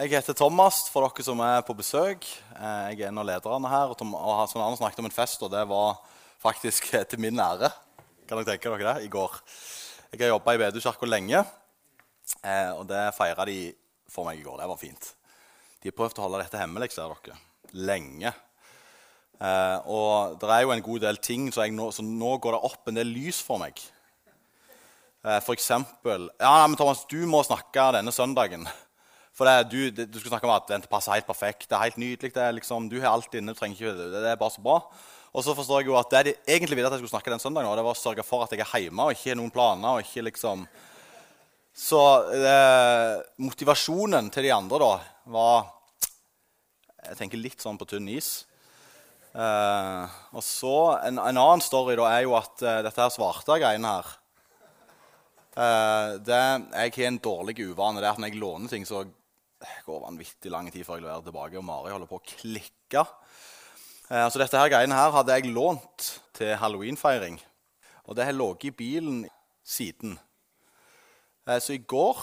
Jeg heter Thomas, for dere som er på besøk. Eh, Jeg er en av lederne her. Og Tom- og Arne snakket om en fest, og det var faktisk til min ære. Kan dere tenke dere det? I går. Jeg har jobba i Bedehuskirka lenge, eh, og det feira de for meg i går. Det var fint. De har prøvd å holde dette hemmelig, ser dere. Lenge. Eh, og det er jo en god del ting, så, nå, så nå går det opp en del lys for meg. For eksempel Ja, men Thomas, du må snakke denne søndagen. For det, du, du skulle snakke om at det passer helt perfekt. Det er helt nydelig. Det liksom, du har alt inne. du trenger ikke, det, det er bare så bra. Og så forstår jeg jo at det de egentlig ville at jeg skulle snakke den søndagen, og det var å sørge for at jeg er hjemme og ikke har noen planer. og ikke liksom... Så eh, motivasjonen til de andre da var Jeg tenker litt sånn på tynn is. Eh, og så En, en annen story da er jo at eh, dette her svarte greiene her Eh, det, jeg har en dårlig uvane. Det er at når jeg låner ting, så går vanvittig lang tid før jeg leverer tilbake. Og Mari holder på å klikke. Eh, så dette her greiene her hadde jeg lånt til halloweenfeiring. Og det har ligget i bilen siden. Eh, så i går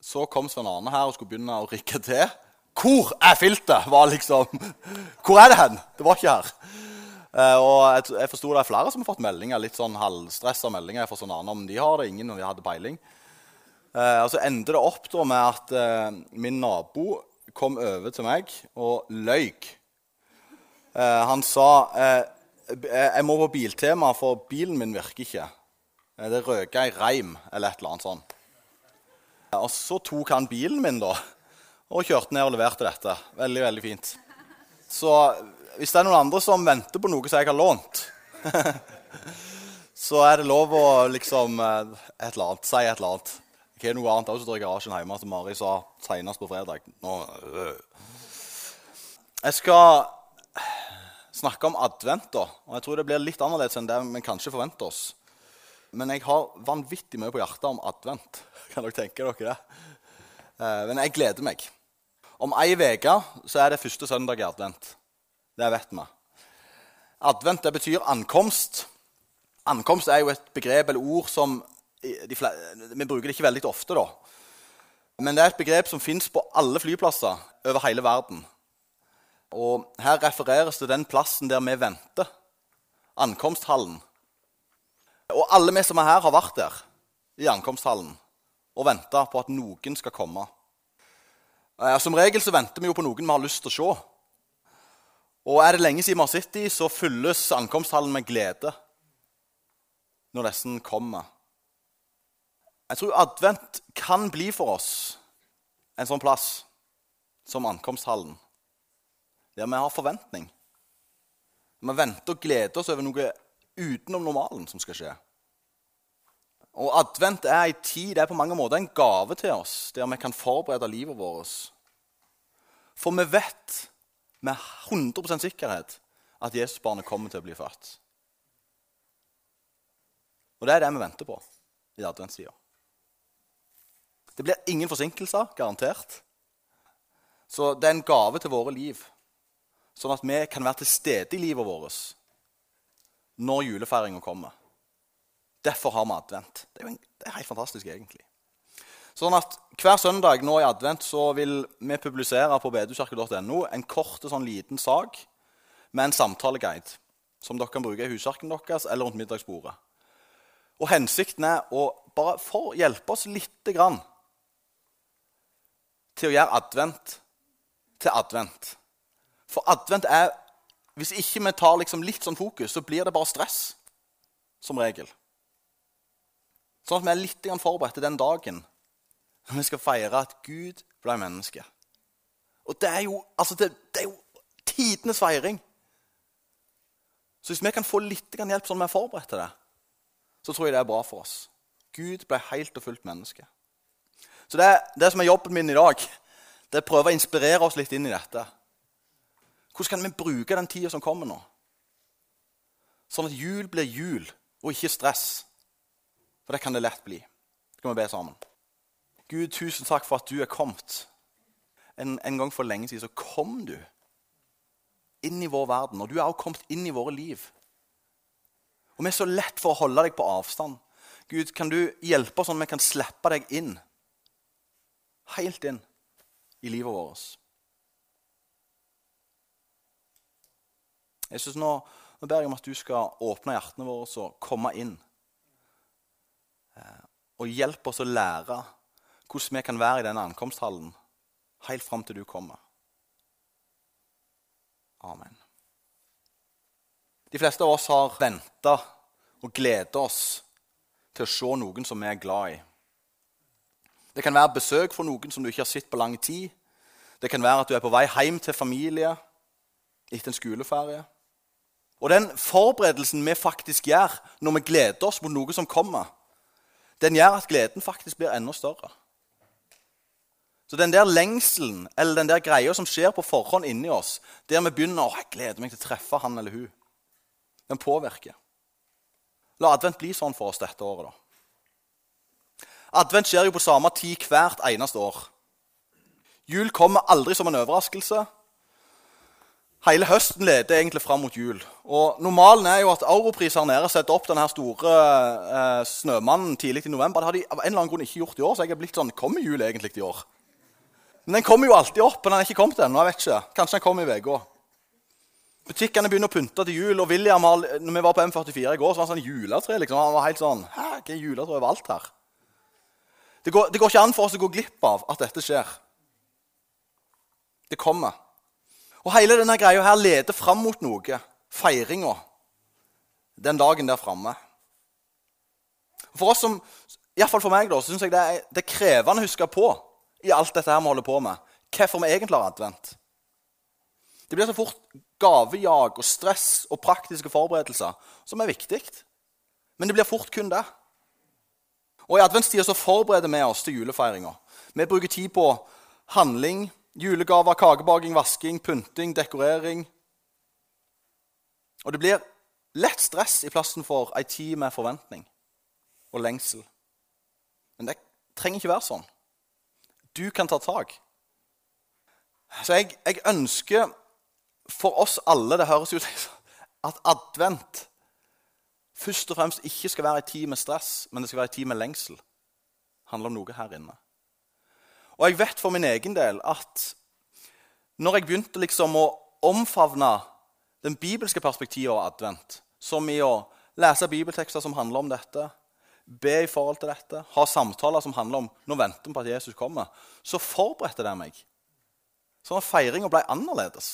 så kom Svein Arne her og skulle begynne å rikke til. Hvor er filtet? var liksom Hvor er det hen? Det var ikke her. Eh, og jeg, jeg forsto det er flere som har fått meldinger, litt sånn halvstressa meldinger fra sånn annen om de har det. Ingen om de hadde peiling. Eh, og så endte det opp da med at eh, min nabo kom over til meg og løy. Eh, han sa eh, jeg må på Biltema, for bilen min virker ikke. Eh, det røka i reim eller et eller annet sånt. Eh, Og så tok han bilen min da, og kjørte ned og leverte dette. Veldig, veldig fint. Så hvis det er noen andre som venter på noe som jeg har lånt, så er det lov å liksom eh, et eller annet, si et eller annet. Jeg har noe annet også står i garasjen hjemme, som Mari sa senest på fredag. Nå, øh. Jeg skal snakke om advent, da. Og jeg tror det blir litt annerledes enn det vi kanskje forventer oss. Men jeg har vanvittig mye på hjertet om advent. Kan dere tenke dere det? Eh, Men jeg gleder meg. Om ei uke er det første søndag i advent. Det vet vi. Advent det betyr ankomst. Ankomst er jo et begrep eller ord som Vi bruker det ikke veldig ofte, da. Men det er et begrep som fins på alle flyplasser over hele verden. Og Her refereres til den plassen der vi venter. Ankomsthallen. Og alle vi som er her, har vært der i ankomsthallen og venta på at noen skal komme. Eh, Som regel så venter vi jo på noen vi har lyst til å se. Og er det lenge siden vi har sett dem, så fylles ankomsthallen med glede når disse kommer. Jeg tror advent kan bli for oss en sånn plass som ankomsthallen, der vi har forventning. Vi venter og gleder oss over noe utenom normalen som skal skje. Og advent er en tid, det er på mange måter en gave til oss, der vi kan forberede livet vårt. For vi vet med 100% sikkerhet at Jesusbarnet kommer til å bli født. Og det er det vi venter på i adventstida. Det blir ingen forsinkelser, garantert. Så det er en gave til våre liv, sånn at vi kan være til stede i livet vårt når julefeiringa kommer. Derfor har vi advent. Det er en, det er helt fantastisk, egentlig. Sånn at Hver søndag nå i advent så vil vi publisere på bedehuskirke.no en kort sånn liten sak med en samtaleguide som dere kan bruke i huskirken deres eller rundt middagsbordet. Og Hensikten er å bare for hjelpe oss lite grann til å gjøre advent til advent. For advent er Hvis ikke vi tar liksom litt sånn fokus, så blir det bare stress. Som regel. Sånn at vi er litt forberedt til den dagen når vi skal feire at Gud ble menneske. Og det er jo, altså det, det er jo tidenes feiring. Så hvis vi kan få litt hjelp sånn vi er forberedt til det, så tror jeg det er bra for oss. Gud ble helt og fullt menneske. Så det, det som er jobben min i dag, det er å prøve å inspirere oss litt inn i dette. Hvordan kan vi bruke den tida som kommer nå? Sånn at jul blir jul, og ikke stress. For det kan det lett bli. Skal vi be sammen? Gud, tusen takk for at du er kommet. En, en gang for lenge siden så kom du inn i vår verden, og du er også kommet inn i våre liv. Og vi er så lett for å holde deg på avstand. Gud, kan du hjelpe oss sånn at vi kan slippe deg inn? Helt inn. i livet vårt. Jeg synes nå, nå ber jeg om at du skal åpne hjertene våre og komme inn. Eh, og hjelpe oss å lære hvordan vi kan være i denne ankomsthallen helt fram til du kommer. Amen. De fleste av oss har venta og gleda oss til å se noen som vi er glad i. Det kan være besøk for noen som du ikke har sett på lang tid. Det kan være at du er på vei hjem til familie etter en skoleferie. Og den forberedelsen vi faktisk gjør når vi gleder oss mot noe som kommer, den gjør at gleden faktisk blir enda større. Så den der lengselen eller den der greia som skjer på forhånd inni oss, der vi begynner å jeg gleder meg til å treffe han eller hun, den påvirker. La advent bli sånn for oss dette året, da. Advent skjer jo på samme tid hvert eneste år. Jul kommer aldri som en overraskelse. Hele høsten leder egentlig fram mot jul. Og Normalen er jo at Europris her nede setter opp denne store eh, snømannen tidlig i november. Det har de av en eller annen grunn ikke gjort i år, så jeg er blitt sånn Kommer jul egentlig i år? Men den kommer jo alltid opp, men den er ikke kommet ennå. jeg vet ikke. Kanskje den kommer i uka. Butikkene begynner å pynte til jul. og William, når vi var på M44 i går, så var han sånn juletre. liksom. Han var helt sånn Hæ, hva er juletre overalt her? Det går, det går ikke an for oss å gå glipp av at dette skjer. Det kommer. Og hele denne greia her leder fram mot noe. Feiringa. Den dagen der framme. For oss som, iallfall for meg, da, så syns jeg det er, det er, krevende å huske på i alt dette her vi holder på med, hvorfor vi egentlig har advent. Det blir så fort gavejag og stress og praktiske forberedelser, som er viktig. Men det blir fort kun det. Og I adventstida så forbereder vi oss til julefeiringa. Vi bruker tid på handling, Julegaver, kakebaking, vasking, pynting, dekorering. Og det blir lett stress i plassen for ei tid med forventning og lengsel. Men det trenger ikke være sånn. Du kan ta tak. Så jeg, jeg ønsker for oss alle Det høres ut at advent først og fremst ikke skal være ei tid med stress, men det skal være ei tid med lengsel. Det handler om noe her inne. Og jeg vet for min egen del at når jeg begynte liksom å omfavne den bibelske perspektivet av advent, som i å lese bibeltekster som handler om dette, be i forhold til dette, ha samtaler som handler om nå venter vi på at Jesus kommer, så forberedte det meg. Sånn at feiringa ble annerledes.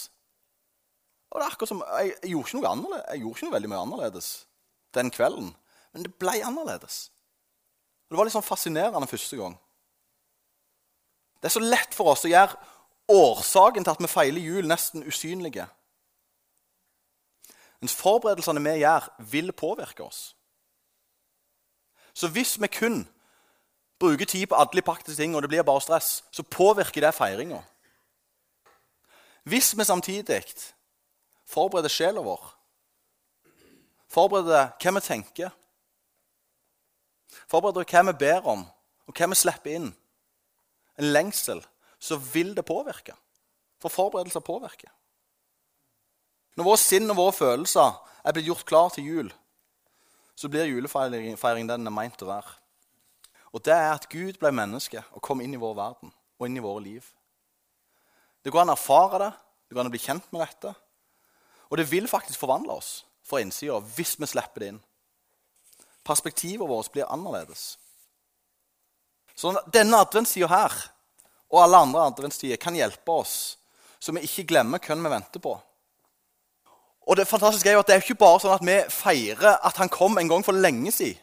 Og det er akkurat som, jeg, jeg, gjorde ikke noe annerledes, jeg gjorde ikke noe veldig mye annerledes den kvelden, men det ble annerledes. Det var litt sånn fascinerende første gang. Det er så lett for oss å gjøre årsaken til at vi feiler jul, nesten usynlige. Mens forberedelsene vi gjør, vil påvirke oss. Så hvis vi kun bruker tid på alle praktiske ting, og det blir bare stress, så påvirker det feiringa. Hvis vi samtidig forbereder sjela vår, forbereder hva vi tenker, forbereder hva vi ber om, og hva vi slipper inn, en lengsel, så vil det påvirke. For forberedelser påvirker. Når vårt sinn og våre følelser er blitt gjort klar til jul, så blir julefeiring den den er meint å være. Og det er at Gud ble menneske og kom inn i vår verden og inn i våre liv. Det går an å erfare det, det går an å bli kjent med dette. Og det vil faktisk forvandle oss fra innsida hvis vi slipper det inn. Perspektivet vårt blir annerledes. Så denne adventstida her og alle andre adventstider kan hjelpe oss, så vi ikke glemmer hvem vi venter på. Og Det fantastiske er jo at det er ikke bare sånn at vi feirer at han kom en gang for lenge siden.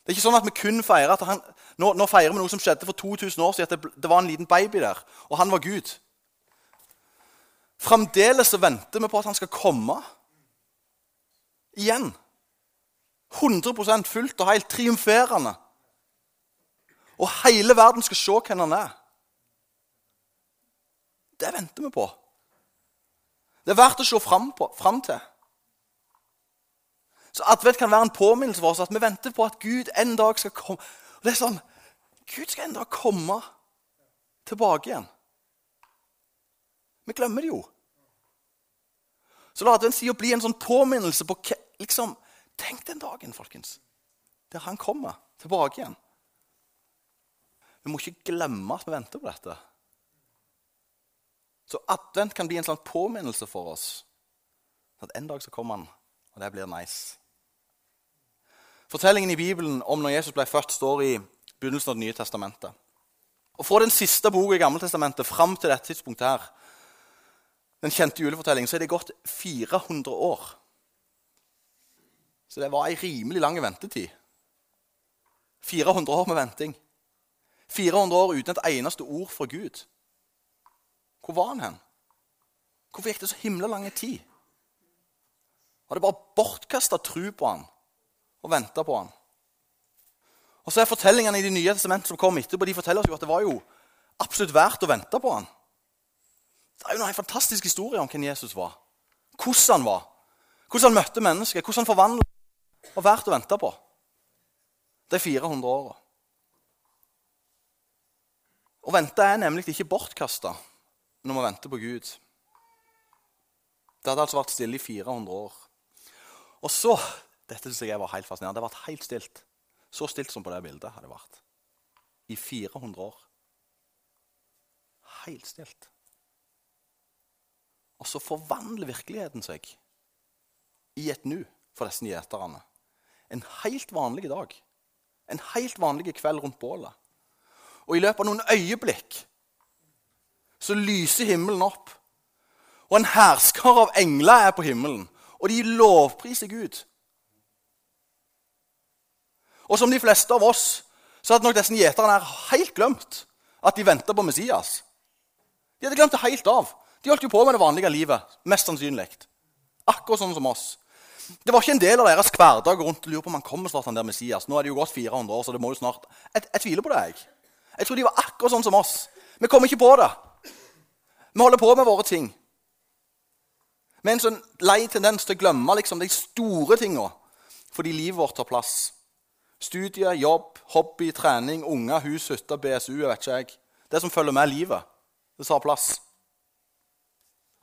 Det er ikke sånn at vi kun feirer at han, nå, nå feirer vi noe som skjedde for 2000 år siden. At det, det var en liten baby der, og han var Gud. Fremdeles så venter vi på at han skal komme igjen. 100% fullt og helt triumferende. Og hele verden skal se hvem han er. Det venter vi på. Det er verdt å se fram, på, fram til. Så Advent kan være en påminnelse for oss at vi venter på at Gud en dag skal komme. Og det er sånn, Gud skal en dag komme tilbake igjen. Vi glemmer det jo. Så la adventstida bli en sånn påminnelse på liksom, Tenk den dagen, folkens, der han kommer tilbake igjen. Vi må ikke glemme at vi venter på dette. Så advent kan bli en sånn påminnelse for oss. At en dag så kommer han, og det blir nice. Fortellingen i Bibelen om når Jesus ble født, står i begynnelsen av Det nye testamentet. Og Fra den siste boka i Gammeltestamentet fram til dette tidspunktet her, den kjente julefortellingen, så er det gått 400 år. Så det var ei rimelig lang ventetid. 400 år med venting. 400 år uten et eneste ord fra Gud. Hvor var han hen? Hvorfor gikk det så himla lang tid? Var det bare bortkasta tru på han og venta på han? Og så er Fortellingene i Det nye testamentet som kom etterpå, de forteller oss jo at det var jo absolutt verdt å vente på han. Det er jo noen fantastisk historie om hvem Jesus var. Hvordan han var. Hvordan han møtte mennesker, hvordan han forvandla. Og verdt å vente på. De 400 åra. Å vente er nemlig ikke bortkasta når vi venter på Gud. Det hadde altså vært stille i 400 år. Og så Dette synes jeg var helt fascinerende. Det hadde vært helt stilt. Så stilt som på det bildet hadde det vært. I 400 år. Helt stilt. Og så forvandler virkeligheten seg i et nu for disse gjeterne. En helt vanlig dag. En helt vanlig kveld rundt bålet. Og i løpet av noen øyeblikk så lyser himmelen opp. Og en hærskar av engler er på himmelen, og de lovpriser Gud. Og som de fleste av oss så hadde nok disse gjeterne helt glemt at de venta på Messias. De hadde glemt det helt av. De holdt jo på med det vanlige livet. mest sannsynlig. Akkurat sånn som oss. Det var ikke en del av deres hverdag rundt og lure på om han kommer snart, han der Messias. Nå er det jo gått 400 år, så det må jo snart... Jeg, jeg tviler på det, jeg. Jeg tror de var akkurat sånn som oss. Vi kommer ikke på det. Vi holder på med våre ting. Med en sånn lei tendens til å glemme liksom, de store tinga fordi livet vårt tar plass. Studier, jobb, hobby, trening, unger, hus, hytte, BSU jeg vet ikke jeg. Det som følger med livet. Det tar plass.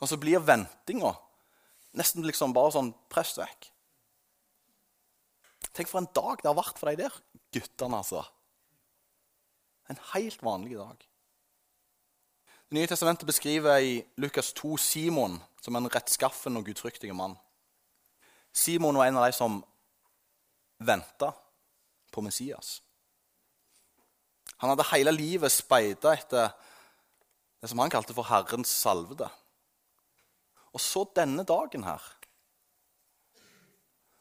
Og så blir ventinga nesten liksom bare sånn prest vekk. Tenk for en dag det har vært for de der guttene, altså. En helt vanlig dag. Det nye testamentet beskriver i Lukas 2 Simon som en rettskaffen og gudfryktig mann. Simon var en av de som venta på Messias. Han hadde hele livet speida etter det som han kalte for Herrens salvede. Og så denne dagen her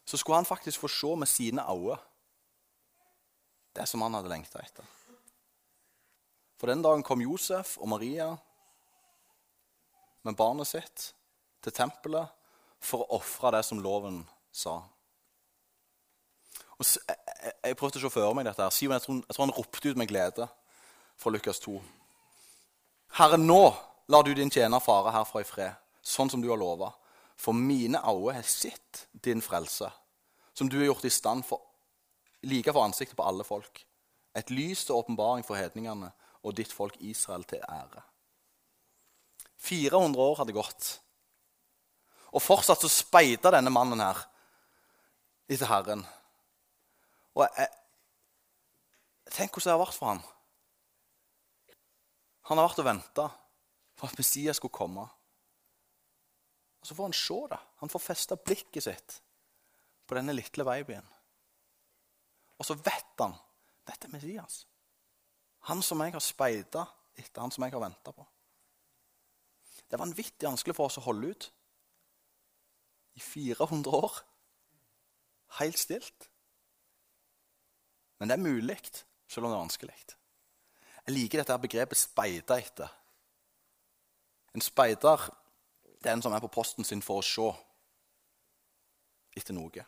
så skulle han faktisk få se med sine øyne det som han hadde lengta etter. For den dagen kom Josef og Maria med barnet sitt til tempelet for å ofre det som loven sa. Og jeg, jeg, prøvde å føre meg dette. her. Simon, jeg tror, jeg tror han ropte ut med glede fra Lukas 2. Herre, nå lar du din tjener fare herfra i fred, sånn som du har lova. For mine øyne har sett din frelse, som du har gjort i stand for, like for ansiktet på alle folk. Et lys til åpenbaring for hedningene og ditt folk Israel til ære. 400 år hadde gått, og fortsatt så speida denne mannen her etter Herren. Og jeg, Tenk hvordan det har vært for ham. Han har vært og venta for at Messias skulle komme. Og Så får han se det. Han får festa blikket sitt på denne lille babyen. Og så vet han dette er Messias. Han som jeg har speida etter, han som jeg har venta på. Det er vanvittig vanskelig for oss å holde ut i 400 år. Helt stilt. Men det er mulig, selv om det er vanskelig. Jeg liker dette begrepet 'speida etter'. En speider det er en som er på posten sin for å se etter noe.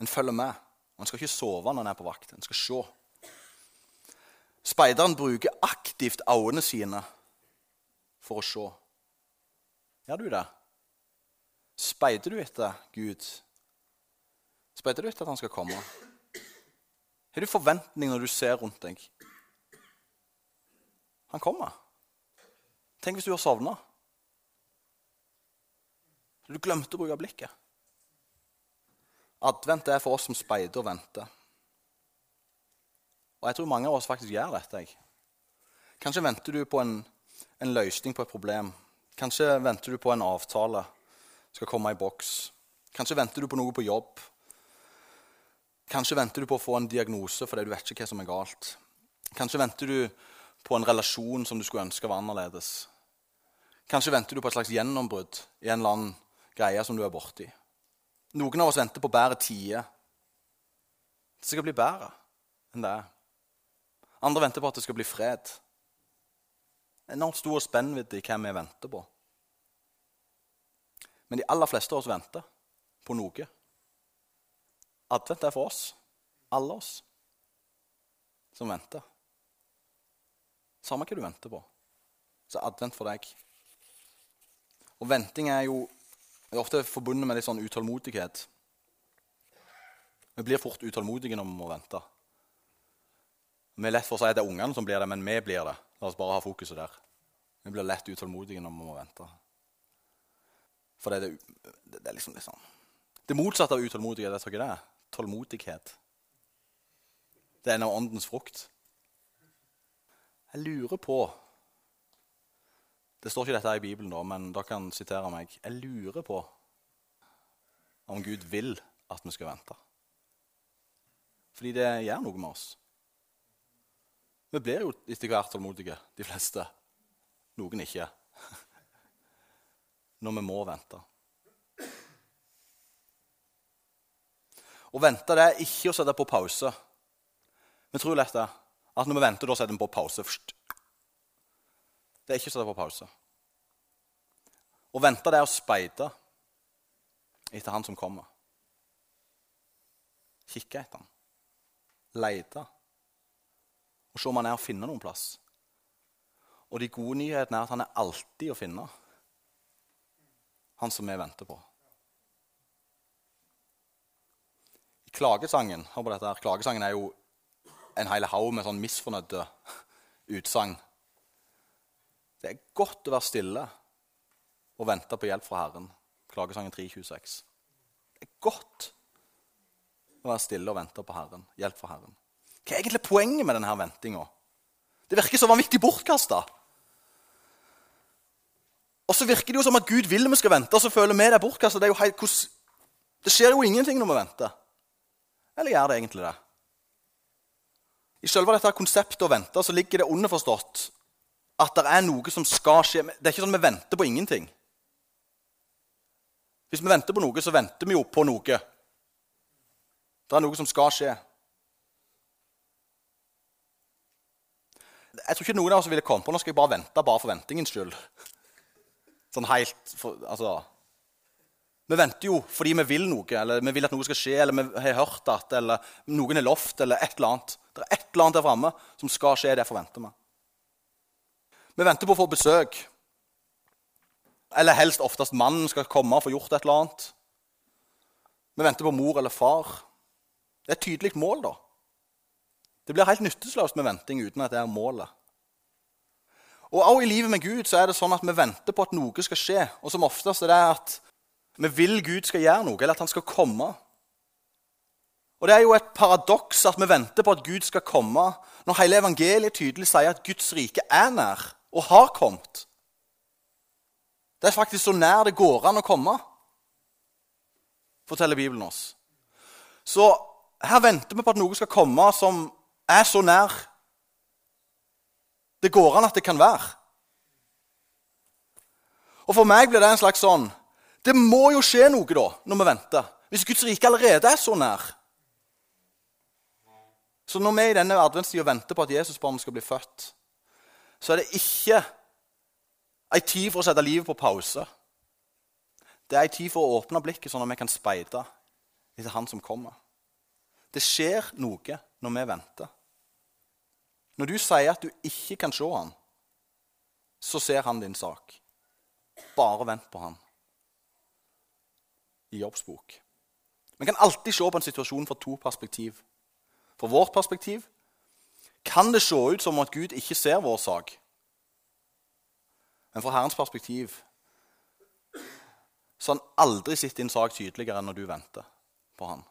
En følger med. Man skal ikke sove når en er på vakt. En skal se. Speideren bruker aktivt øynene sine for å se. Gjør du det? Speider du etter Gud? Speider du etter at han skal komme? Har du forventning når du ser rundt deg? Han kommer. Tenk hvis du har sovna. Du glemte å bruke blikket. Advent er for oss som speider og venter. Og jeg tror mange av oss faktisk gjør dette. Kanskje venter du på en, en løsning på et problem. Kanskje venter du på en avtale skal komme i boks. Kanskje venter du på noe på jobb. Kanskje venter du på å få en diagnose fordi du vet ikke hva som er galt. Kanskje venter du på en relasjon som du skulle ønske var annerledes. Kanskje venter du på et slags gjennombrudd i en eller annen greie som du er borti. Noen av oss venter på bedre tider. Det skal bli bedre enn det er. Andre venter på at det skal bli fred. Enormt stor spennvidde i hva vi venter på. Men de aller fleste av oss venter på noe. Advent er for oss. Alle oss som venter. Samme hva du venter på, så advent for deg. Og venting er jo er ofte forbundet med litt sånn utålmodighet. Vi blir fort utålmodige når vi må vente. Vi er lett for å si at det er ungene som blir det, men vi blir det. La oss bare ha fokuset der. Vi blir lett utålmodige når vi må vente. For det, det, det er liksom litt sånn Det motsatte av utålmodighet vet dere det? Tålmodighet. Det er en av åndens frukt. Jeg lurer på Det står ikke dette her i Bibelen, da, men dere kan sitere meg. Jeg lurer på om Gud vil at vi skal vente. Fordi det gjør noe med oss. Vi blir jo etter hvert tålmodige, de fleste. Noen ikke. Når vi må vente. Å vente det er ikke å sette på pause. Vi tror lett det. At når vi venter, da setter vi på pause først. Det er ikke å sette på pause. Å vente det er å speide etter han som kommer. Kikke etter han. Lete. Og se om han er å finne noen plass. Og de gode nyhetene er at han er alltid å finne. Han som vi venter på. I klagesangen klagesangen er jo en hel haug med sånn misfornøyde utsagn. Det er godt å være stille og vente på hjelp fra Herren. Klagesangen 326. Det er godt å være stille og vente på Herren. Hjelp fra Herren. Hva er egentlig poenget med denne ventinga? Det virker så vanvittig bortkasta. Og så virker det jo som at Gud vil vi skal vente, og så føler vi det er bortkasta. Det, det skjer jo ingenting når vi venter. Eller gjør det egentlig det? I selve dette konseptet å vente så ligger det underforstått at det er noe som skal skje. Det er ikke sånn at vi venter på ingenting. Hvis vi venter på noe, så venter vi jo på noe. Det er noe som skal skje. Jeg tror ikke noen av oss ville kommet på nå skal jeg bare vente bare for ventingens skyld. Sånn helt for, Altså Vi venter jo fordi vi vil noe, eller vi vil at noe skal skje, eller vi har hørt at, eller noen har lovt, eller et eller annet. Det er et eller annet der framme som skal skje. Det forventer vi. Vi venter på å få besøk. Eller helst oftest mannen skal komme og få gjort et eller annet. Vi venter på mor eller far. Det er et tydelig mål, da. Det blir helt nytteløst med venting uten at det er målet. Og også I livet med Gud så er det sånn at vi venter på at noe skal skje. Og som oftest er det at vi vil Gud skal gjøre noe, eller at han skal komme. Og Det er jo et paradoks at vi venter på at Gud skal komme, når hele evangeliet tydelig sier at Guds rike er nær og har kommet. Det er faktisk så nær det går an å komme, forteller Bibelen oss. Så her venter vi på at noe skal komme som er så nær det går an at det kan være. Og For meg blir det en slags sånn Det må jo skje noe da, når vi venter. Hvis Guds rike allerede er så nær. Så når vi i denne adventstida venter på at Jesusbarnet skal bli født, så er det ikke ei tid for å sette livet på pause. Det er ei tid for å åpne blikket, sånn at vi kan speide etter Han som kommer. Det skjer noe når vi venter. Når du sier at du ikke kan se han, så ser han din sak. Bare vent på han. I Jobbs bok. Vi kan alltid se på en situasjon fra to perspektiv. Fra vårt perspektiv kan det se ut som at Gud ikke ser vår sak. Men fra Herrens perspektiv så har han aldri sett din sak tydeligere enn når du venter på han.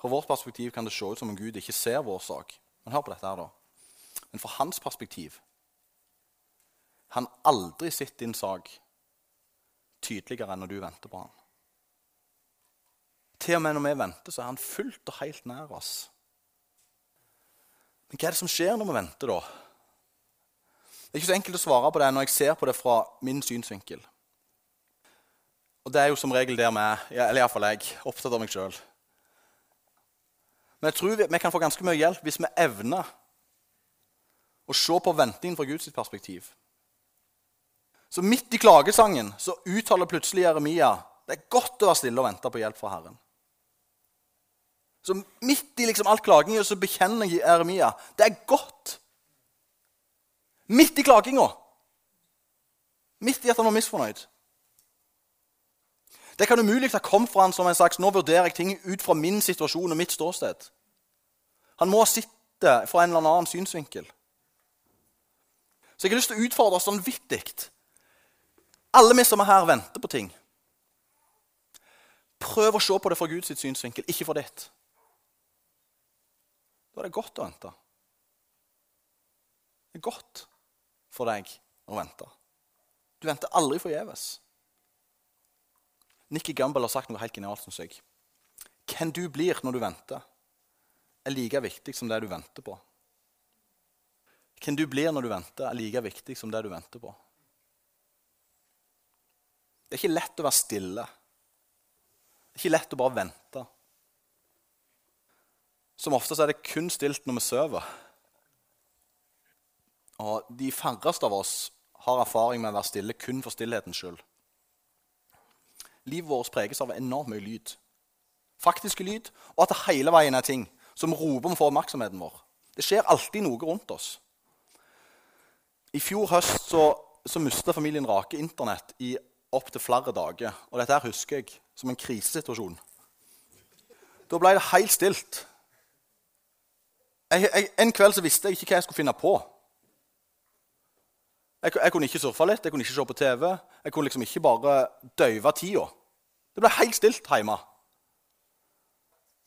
Fra vårt perspektiv kan det se ut som om Gud ikke ser vår sak. Men hør på dette her, da. Men fra hans perspektiv Han aldri sett din sak tydeligere enn når du venter på han. Til og med når vi venter, så er han fullt og helt nær oss. Men hva er det som skjer når vi venter, da? Det er ikke så enkelt å svare på det når jeg ser på det fra min synsvinkel. Og det er jo som regel der vi er, eller iallfall jeg, opptatt av meg sjøl. Men jeg tror vi, vi, kan få ganske mye hjelp hvis vi evner å se på ventingen fra Guds perspektiv. Så midt i klagesangen så uttaler plutselig Jeremia det er godt å være stille og vente på hjelp fra Herren. Så midt i liksom alt klaginga så bekjenner Jeremia det er godt. Midt i klaginga. Midt i at han var misfornøyd. Det kan umulig ha kommet fra han som en slags nå vurderer jeg ting ut fra min situasjon og mitt ståsted. Han må sitte fra en eller annen synsvinkel. Så jeg har lyst til å utfordre oss vanvittig. vittig. Alle vi som er her, venter på ting. Prøv å se på det fra Guds synsvinkel, ikke fra ditt. Da er det godt å vente. Det er godt for deg å vente. Du venter aldri forgjeves. Nikki Gumbel har sagt noe helt genialt, syns jeg. Hvem du blir når du venter, er like viktig som det du venter på. Hvem du blir når du venter, er like viktig som det du venter på. Det er ikke lett å være stille. Det er ikke lett å bare vente. Som ofte er det kun stilt når vi sover. Og de færreste av oss har erfaring med å være stille kun for stillhetens skyld. Livet vårt preges av enormt mye lyd. Faktiske lyd, og at det hele veien er ting som roper om å få oppmerksomheten vår. Det skjer alltid noe rundt oss. I fjor høst så, så mista familien Rake Internett i opptil flere dager. Og dette her husker jeg som en krisesituasjon. Da ble det helt stilt. Jeg, jeg, en kveld så visste jeg ikke hva jeg skulle finne på. Jeg, jeg, kunne ikke surfe litt, jeg kunne ikke se på TV. Jeg kunne liksom ikke bare døyve tida. Det ble helt stilt hjemme.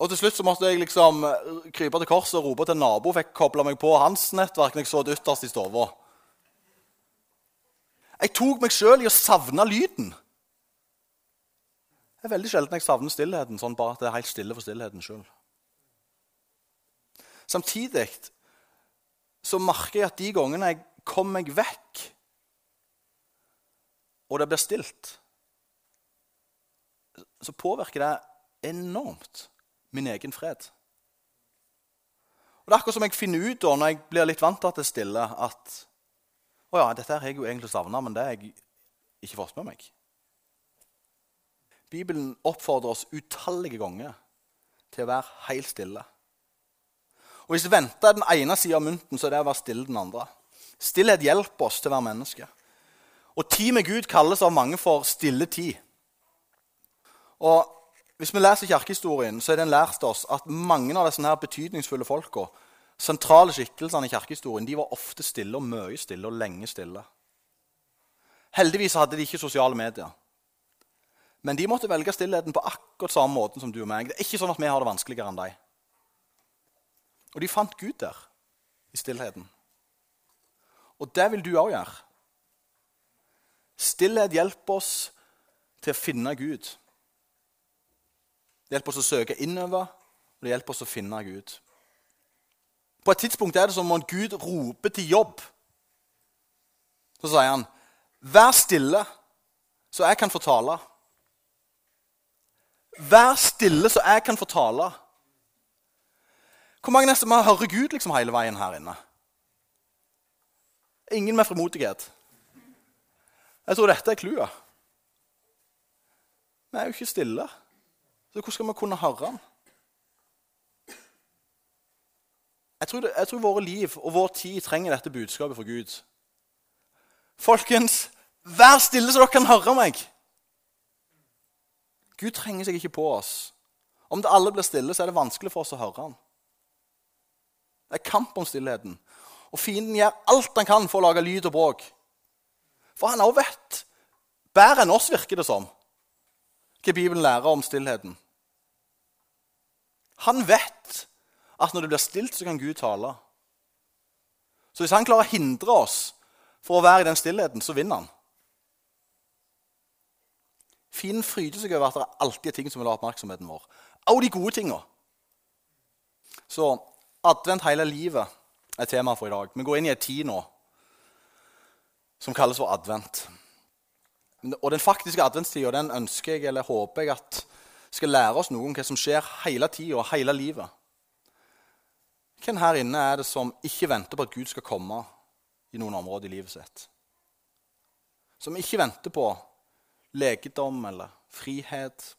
Og til slutt så måtte jeg liksom eh, krype til korset og rope til en nabo. Fikk kobla meg på hans nettverk når jeg så det ytterst i stua. Jeg tok meg sjøl i å savne lyden. Det er veldig sjelden jeg savner stillheten, sånn bare at det er helt stille for stillheten sjøl. Samtidig så merker jeg at de gangene jeg kom meg vekk, og det blir stilt, så påvirker det enormt min egen fred. Og Det er akkurat som jeg finner ut da, når jeg blir litt vant til at det er stille, at å ja, dette har jeg jo egentlig savna, men det har jeg ikke fått med meg. Bibelen oppfordrer oss utallige ganger til å være helt stille. Og Hvis vente er den ene sida av mynten, så er det å være stille den andre. Stillhet hjelper oss til å være mennesker. Og tid med Gud kalles av mange for stille tid. Og Hvis vi leser kirkehistorien, så er den lært oss at mange av disse her betydningsfulle folka, sentrale skikkelsene i kirkehistorien, de var ofte stille og mye stille og lenge stille. Heldigvis hadde de ikke sosiale medier. Men de måtte velge stillheten på akkurat samme måten som du og meg. Det er ikke sånn at vi har det vanskeligere enn dem. Og de fant Gud der, i stillheten. Og det vil du òg gjøre. Stillhet hjelper oss til å finne Gud. Det hjelper oss å søke innover, og det hjelper oss å finne Gud. På et tidspunkt er det som om Gud roper til jobb. Så sier han, 'Vær stille, så jeg kan få tale.' Vær stille, så jeg kan få tale. Hvor mange er det som hører Gud liksom hele veien her inne? Ingen med frimodighet. Jeg tror dette er clouet. Vi er jo ikke stille. Så hvordan skal vi kunne høre han? Jeg tror, det, jeg tror våre liv og vår tid trenger dette budskapet fra Gud. Folkens, vær stille så dere kan høre meg! Gud trenger seg ikke på oss. Om det alle blir stille, så er det vanskelig for oss å høre han. Det er kamp om stillheten. Og fienden gjør alt han kan for å lage lyd og bråk. For han òg vet, bedre enn oss virker det som, hva Bibelen lærer om stillheten. Han vet at når det blir stilt, så kan Gud tale. Så hvis han klarer å hindre oss for å være i den stillheten, så vinner han. Fienden fryder seg over at det alltid er ting som vil ha oppmerksomheten vår. Også de gode tinga. Så advent hele livet er tema for i dag. Vi går inn i en tid nå som kalles for advent. Og Den faktiske adventstida ønsker jeg, eller håper jeg at skal lære oss noe om hva som skjer hele tida hele livet. Hvem her inne er det som ikke venter på at Gud skal komme i noen områder i livet sitt? Som ikke venter på legedom eller frihet,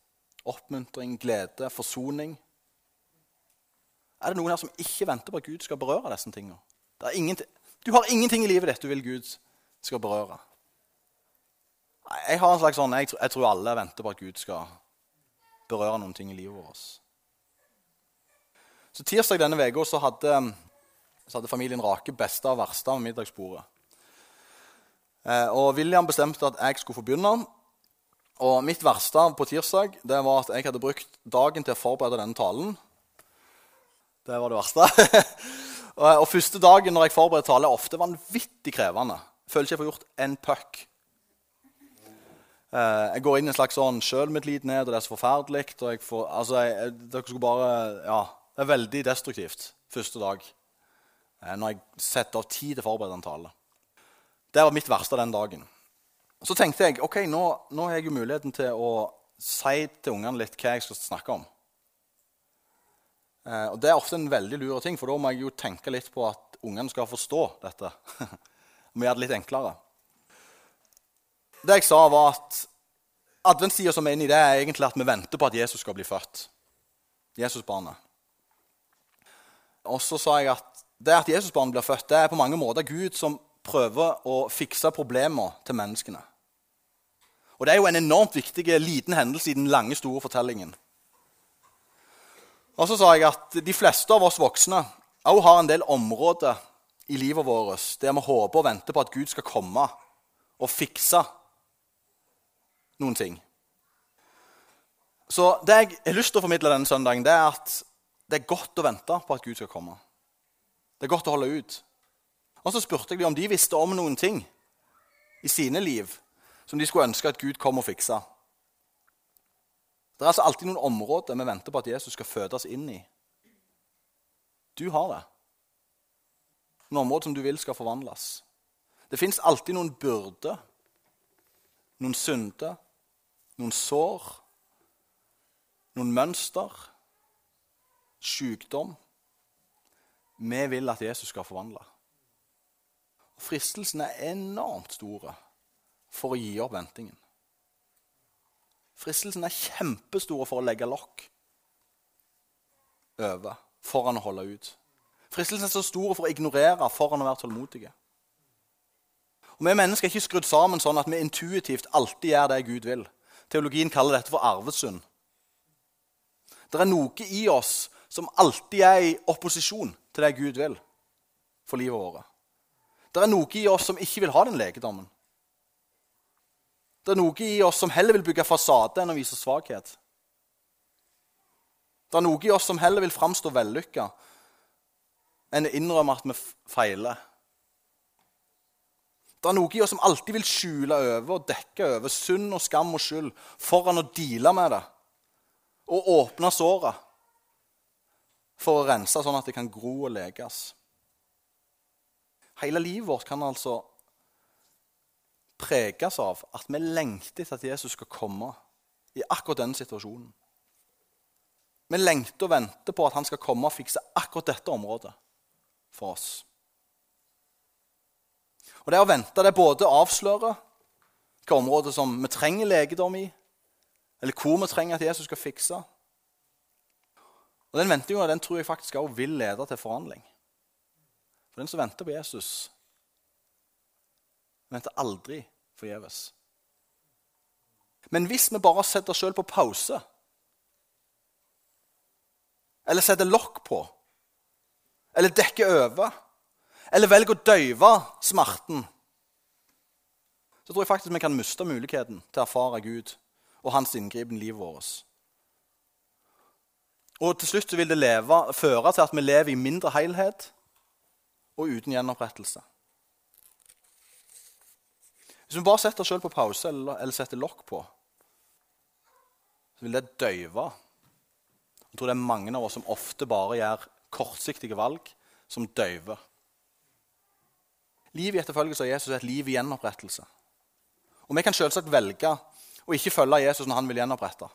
oppmuntring, glede, forsoning? Er det noen her som ikke venter på at Gud skal berøre disse tingene? Du har ingenting i livet ditt du vil Gud skal berøre. Jeg har en slags sånn, jeg, jeg tror alle venter på at Gud skal berøre noen ting i livet vårt. Så Tirsdag denne uka så så hadde familien Rake beste og verste av middagsbordet. Eh, og William bestemte at jeg skulle få begynne. Og mitt verste på tirsdag det var at jeg hadde brukt dagen til å forberede denne talen. Det var det verste. og, første dagen når jeg forbereder tale, er ofte vanvittig krevende. Jeg føler ikke jeg får gjort en puck. Eh, jeg går inn i en slags sånn sjølmedlidenhet, og det er så forferdelig. altså, dere skulle bare, ja, Det er veldig destruktivt første dag eh, når jeg setter av tid til å forberede en tale. Det var mitt verste den dagen. Så tenkte jeg ok, nå, nå har jeg jo muligheten til å si til ungene litt hva jeg skal snakke om. Eh, og Det er ofte en veldig lur ting, for da må jeg jo tenke litt på at ungene skal forstå dette. Vi gjør det litt enklere. Det jeg sa, var at adventstida som er inni det, er egentlig at vi venter på at Jesus skal bli født. Jesusbarnet. Og så sa jeg at det at Jesusbarnet blir født, det er på mange måter Gud som prøver å fikse problemer til menneskene. Og det er jo en enormt viktig liten hendelse i den lange, store fortellingen. Og så sa jeg at de fleste av oss voksne òg har en del områder i livet vårt der vi håper og venter på at Gud skal komme og fikse noen ting. Så det jeg har lyst til å formidle denne søndagen, det er at det er godt å vente på at Gud skal komme. Det er godt å holde ut. Og så spurte jeg dem om de visste om noen ting i sine liv som de skulle ønske at Gud kom og fiksa. Det er altså alltid noen områder vi venter på at Jesus skal fødes inn i. Du har det. Noen områder som du vil skal forvandles. Det fins alltid noen byrder, noen synder, noen sår, noen mønster, sykdom. Vi vil at Jesus skal forvandle. Og Fristelsen er enormt store for å gi opp ventingen. Fristelsen er kjempestor for å legge lokk over foran å holde ut. Fristelsen er så stor for å ignorere foran å være tålmodige. Og Vi mennesker er ikke skrudd sammen sånn at vi intuitivt alltid gjør det Gud vil. Teologien kaller dette for arvesynd. Det er noe i oss som alltid er i opposisjon til det Gud vil for livet vårt. Det er noe i oss som ikke vil ha den legedommen. Det er noe i oss som heller vil bygge fasade enn å vise svakhet. Det er noe i oss som heller vil framstå vellykka enn å innrømme at vi feiler. Det er noe i oss som alltid vil skjule over og dekke over synd og skam og skyld foran å deale med det og åpne såret for å rense sånn at det kan gro og lekes. Hele livet vårt kan altså preges av at vi lengter etter at Jesus skal komme i akkurat denne situasjonen. Vi lengter og venter på at han skal komme og fikse akkurat dette området for oss. Og Det å vente det både avslører hvilke områder som vi trenger legedom i, eller hvor vi trenger at Jesus skal fikse. Og Den ventinga den tror jeg faktisk også vil lede til forhandling. For den som venter på Jesus, venter aldri forgjeves. Men hvis vi bare setter oss sjøl på pause, eller setter lokk på, eller dekker over eller velger å døyve smerten, så tror jeg faktisk vi kan miste muligheten til å erfare Gud og hans inngripen i livet vårt. Og til slutt vil det leve, føre til at vi lever i mindre helhet og uten gjenopprettelse. Hvis vi bare setter oss sjøl på pause eller, eller setter lokk på, så vil det døyve. Jeg tror det er mange av oss som ofte bare gjør kortsiktige valg som døyver. Liv i etterfølgelse av Jesus er et liv i gjenopprettelse. Og Vi kan selvsagt velge å ikke følge Jesus når han vil gjenopprette.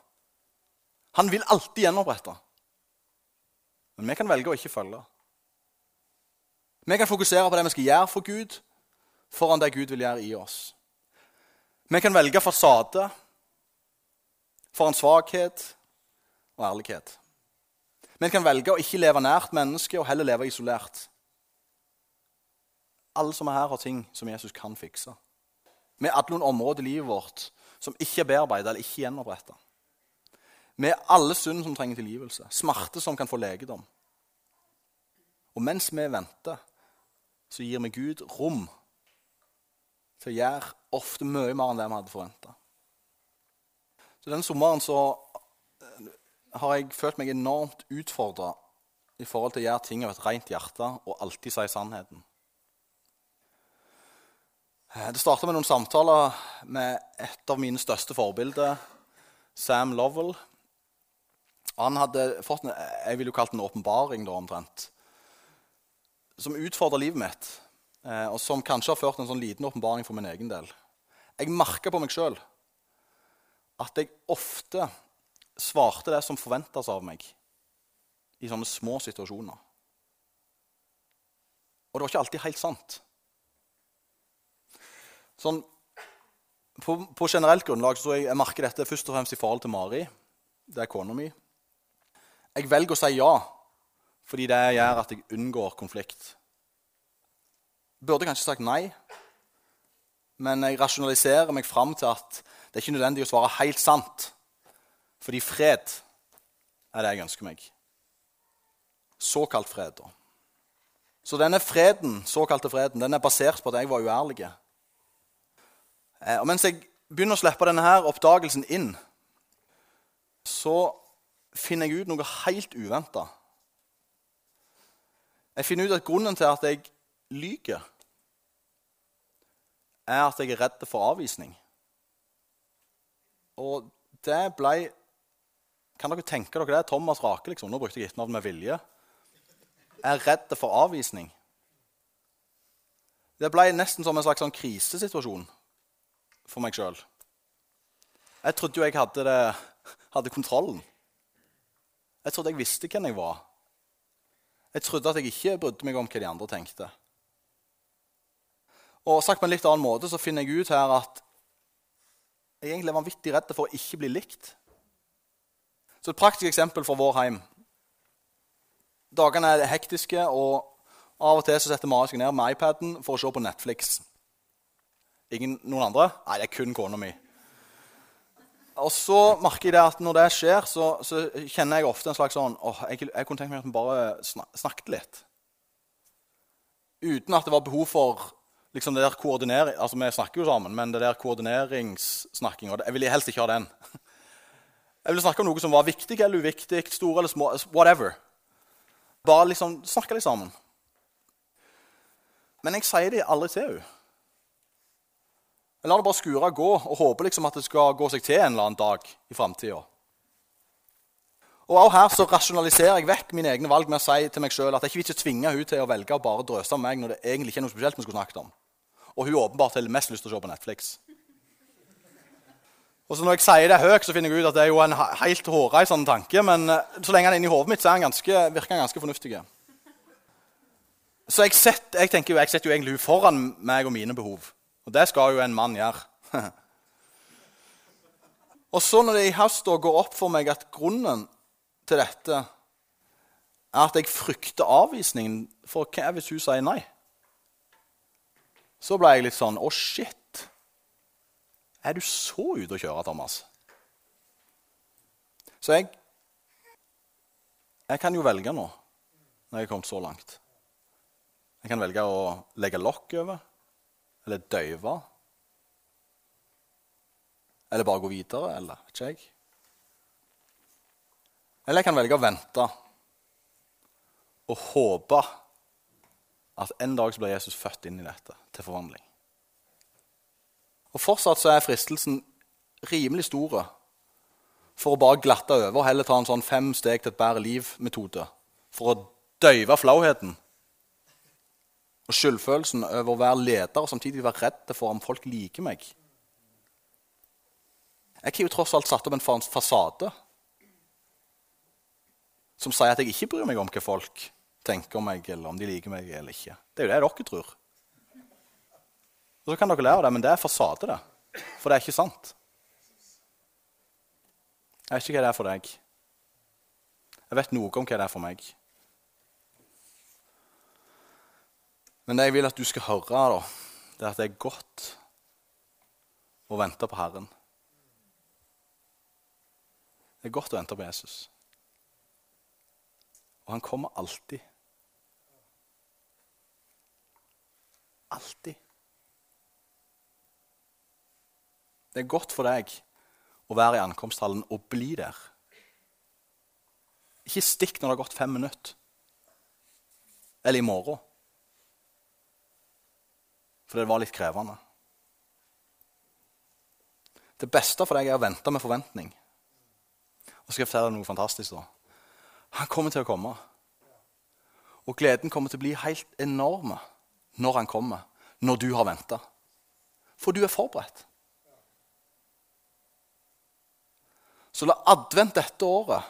Han vil alltid gjenopprette. Men vi kan velge å ikke følge. Vi kan fokusere på det vi skal gjøre for Gud, foran det Gud vil gjøre i oss. Vi kan velge fasade foran svakhet og ærlighet. Vi kan velge å ikke leve nært mennesket og heller leve isolert. Alle som er her, har ting som Jesus kan fikse. Vi er alle noen områder i livet vårt som ikke er bearbeidet eller ikke gjenoppretta. Vi er alle synd som trenger tilgivelse, smerte som kan få legedom. Og mens vi venter, så gir vi Gud rom til å gjøre ofte mye mer enn det vi hadde forventa. Så denne sommeren så eh, har jeg følt meg enormt utfordra i forhold til å gjøre ting av et rent hjerte og alltid si sannheten. Eh, det starta med noen samtaler med et av mine største forbilder, Sam Lovell. Han hadde fått en, jeg vil jo kalle det en åpenbaring omtrent, som utfordra livet mitt, eh, og som kanskje har ført en sånn liten åpenbaring for min egen del. Jeg merka på meg sjøl at jeg ofte svarte det som forventes av meg, i sånne små situasjoner. Og det var ikke alltid helt sant. Sånn, på, på, generelt grunnlag så jeg, jeg merker dette først og fremst i forhold til Mari. Det er kona mi. Jeg velger å si ja fordi det gjør at jeg unngår konflikt. Burde kanskje sagt nei, men jeg rasjonaliserer meg fram til at det er ikke nødvendig å svare helt sant, fordi fred er det jeg ønsker meg. Såkalt fred, da. Så denne freden, såkalte freden den er basert på at jeg var uærlig. Eh, og Mens jeg begynner å slippe denne her oppdagelsen inn, så finner jeg ut noe helt uventa. Jeg finner ut at grunnen til at jeg lyver, er at jeg er redd for avvisning. Og det ble Kan dere tenke dere det? Thomas Rake, liksom. Nå brukte jeg etternavn med vilje. Er redd for avvisning. Det ble nesten som en slags sånn krisesituasjon for meg sjøl. Jeg trodde jo jeg hadde, det, hadde, kontrollen. Jeg trodde jeg visste hvem jeg var. Jeg trodde at jeg ikke brydde meg om hva de andre tenkte. Og sagt på en litt annen måte så finner jeg ut her at jeg egentlig er vanvittig redd for å ikke bli likt. Så Et praktisk eksempel fra vår heim. Dagene er hektiske, og av og til så setter Mari seg ned med iPaden for å se på Netflix. Ingen, noen andre? Nei, det er kun kona mi. Og så merker jeg det at når det skjer, så, så kjenner jeg ofte en slags sånn åh, jeg, jeg, kunne tenkt meg at vi bare snakket litt. Uten at det var behov for liksom det der koordinering Altså, vi snakker jo sammen, men det der koordineringssnakking Jeg ville helst ikke ha den. Jeg ville snakke om noe som var viktig eller uviktig, store eller små, whatever. Bare liksom snakke litt sammen. Men jeg sier det aldri til henne. Jeg lar det bare skure gå og håper liksom at det skal gå seg til en eller annen dag i framtida. Og også her så rasjonaliserer jeg vekk mine egne valg med å si til meg sjøl at jeg ikke vil tvinge henne til å velge å bare drøse med meg når det egentlig ikke er noe spesielt vi skulle snakket om. Og hun åpenbart har mest lyst til å se på Netflix. Og så Når jeg sier det høyt, så finner jeg ut at det er jo en helt hårreisende tanke. Men eh, så lenge han er inni hodet mitt, så ganske, virker han ganske fornuftig. Så jeg, setter, jeg tenker jo, jeg setter jo egentlig hun foran meg og mine behov. Og det skal jo en mann gjøre. og så når det i høst går opp for meg at grunnen til dette er at jeg frykter avvisningen, for hva hvis hun sier nei? Så ble jeg litt sånn Å, shit. Er du så ute å kjøre, Thomas? Så jeg Jeg kan jo velge nå, når jeg er kommet så langt. Jeg kan velge å legge lokk over. Eller døyve? Eller bare gå videre? Eller ikke jeg. Eller jeg kan velge å vente og håpe at en dag så blir Jesus født inn i dette til forvandling. Og Fortsatt så er fristelsen rimelig store for å bare glatte over og heller ta en sånn fem steg til et bedre liv-metode for å døyve flauheten og skyldfølelsen over å være leder og samtidig være redd for om folk liker meg. Jeg har jo tross alt satt opp en fasade som sier at jeg ikke bryr meg om hva folk tenker om meg, eller om de liker meg eller ikke. Det er jo det dere tror. Og Så kan dere lære det, men det er fasade, det. For det er ikke sant. Jeg vet ikke hva det er for deg. Jeg vet noe om hva det er for meg. Men det jeg vil at du skal høre, da, det er at det er godt å vente på Herren. Det er godt å vente på Jesus. Og han kommer alltid. Alltid. Det er godt for deg å være i ankomsthallen og bli der. Ikke stikk når det har gått fem minutter. Eller i morgen. For det var litt krevende. Det beste for deg er å vente med forventning. Og skal jeg fortelle deg noe fantastisk. da. Han kommer til å komme. Og gleden kommer til å bli helt enorm når han kommer, når du har venta. For du er forberedt. Så la advent dette året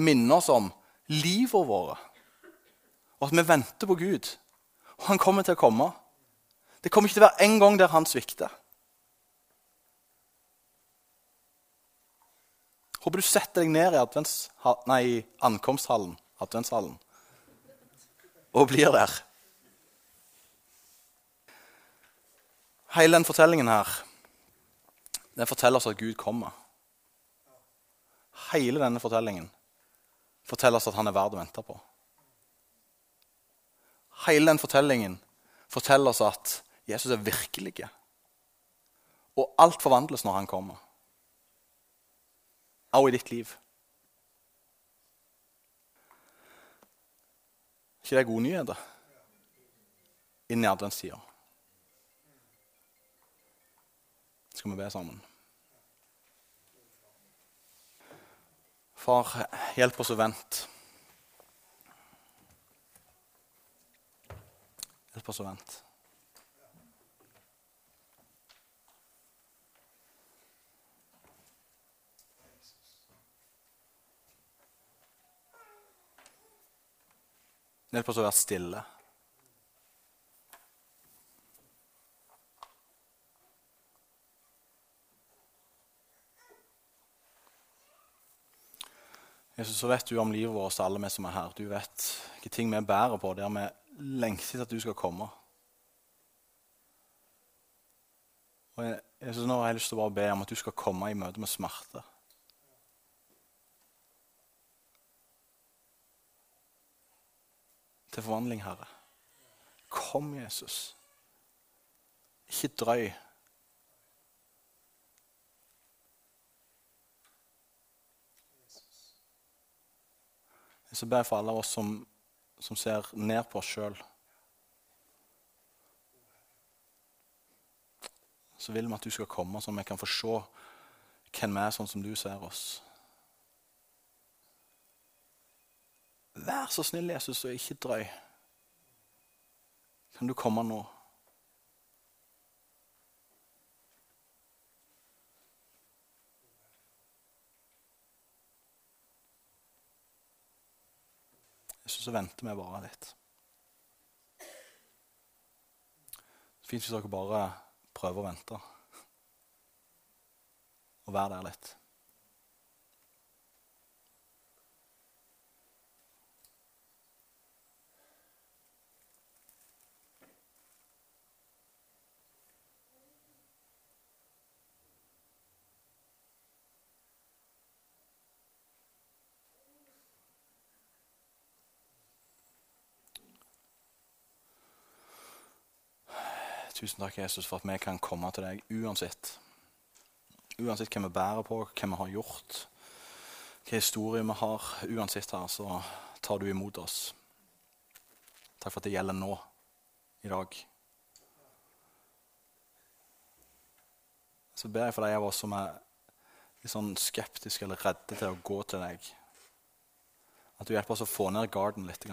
minne oss om livet vårt. Og at vi venter på Gud. Og han kommer til å komme. Det kommer ikke til å være en gang der han svikter. Håper du setter deg ned i nei, ankomsthallen, adventshallen og blir der. Hele den fortellingen her den forteller oss at Gud kommer. Hele denne fortellingen forteller oss at han er verd å vente på. Hele den fortellingen forteller oss at Jesus er virkelig. Og alt forvandles når han kommer. Også i ditt liv. ikke det gode nyheter inn i adventstida? Skal vi be sammen? Far, hjelp oss å vente. Hjelp oss å vente. Hjelp oss å være stille. Jesus, så vet du om livet vårt, alle vi som er her. Du vet hvilke ting vi bærer på der vi lengter etter at du skal komme. Og Jesus, Nå har jeg lyst til å bare be om at du skal komme i møte med smerte. til forvandling, Herre. Kom, Jesus. Ikke drøy. Jeg skal jeg for alle av oss som, som ser ned på oss sjøl. Så vil vi at du skal komme, så vi kan få se hvem vi er, sånn som du ser oss. Vær så snill, Jesus, og ikke drøy. Kan du komme nå? Jesus, så venter vi bare litt. Det fint hvis dere bare prøver å vente. Og være der litt. Tusen takk, Jesus, for at vi kan komme til deg uansett. Uansett hva vi bærer på, hva vi har gjort, hva historie vi har. Uansett her, så tar du imot oss. Takk for at det gjelder nå, i dag. Så ber jeg for de av oss som er litt sånn skeptiske eller redde til å gå til deg, at du hjelper oss å få ned garden litt.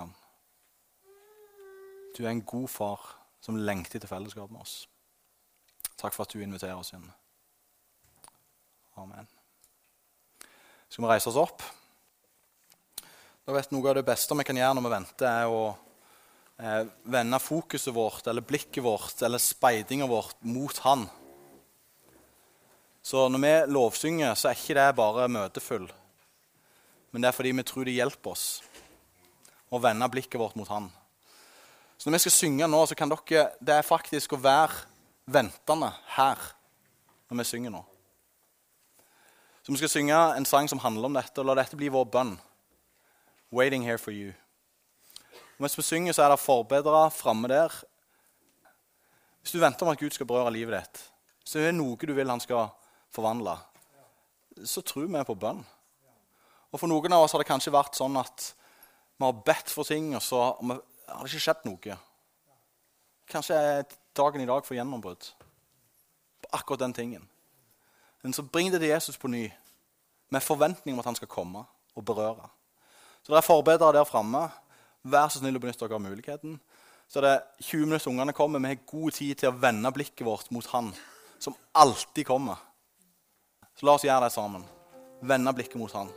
Du er en god far som lengter til fellesskap med oss. Takk for at du inviterer oss inn. Amen. Skal vi reise oss opp? Da vet Noe av det beste vi kan gjøre når vi venter, er å eh, vende fokuset vårt eller blikket vårt eller speidinga vårt mot Han. Så når vi lovsynger, så er ikke det bare møtefull, men det er fordi vi tror det hjelper oss å vende blikket vårt mot Han. Så når vi skal synge nå, så kan dere Det er faktisk å være ventende her når vi synger nå. Så vi skal synge en sang som handler om dette, og la dette bli vår bønn. Waiting here for you. Og mens vi synger, så er det forbedra framme der. Hvis du venter om at Gud skal berøre livet ditt, så er det noe du vil han skal forvandle, så tror vi på bønn. Og For noen av oss har det kanskje vært sånn at vi har bedt for ting, og så har det ikke skjedd noe. Kanskje dagen i dag for gjennombrudd på akkurat den tingen. Men så bring det til Jesus på ny, med forventning om at han skal komme og berøre. Så dere er forbedrere der framme. Vær så snill å benytte dere av muligheten. Så det er 20 minutter ungene kommer. Vi har god tid til å vende blikket vårt mot Han som alltid kommer. Så la oss gjøre det sammen. Vende blikket mot Han.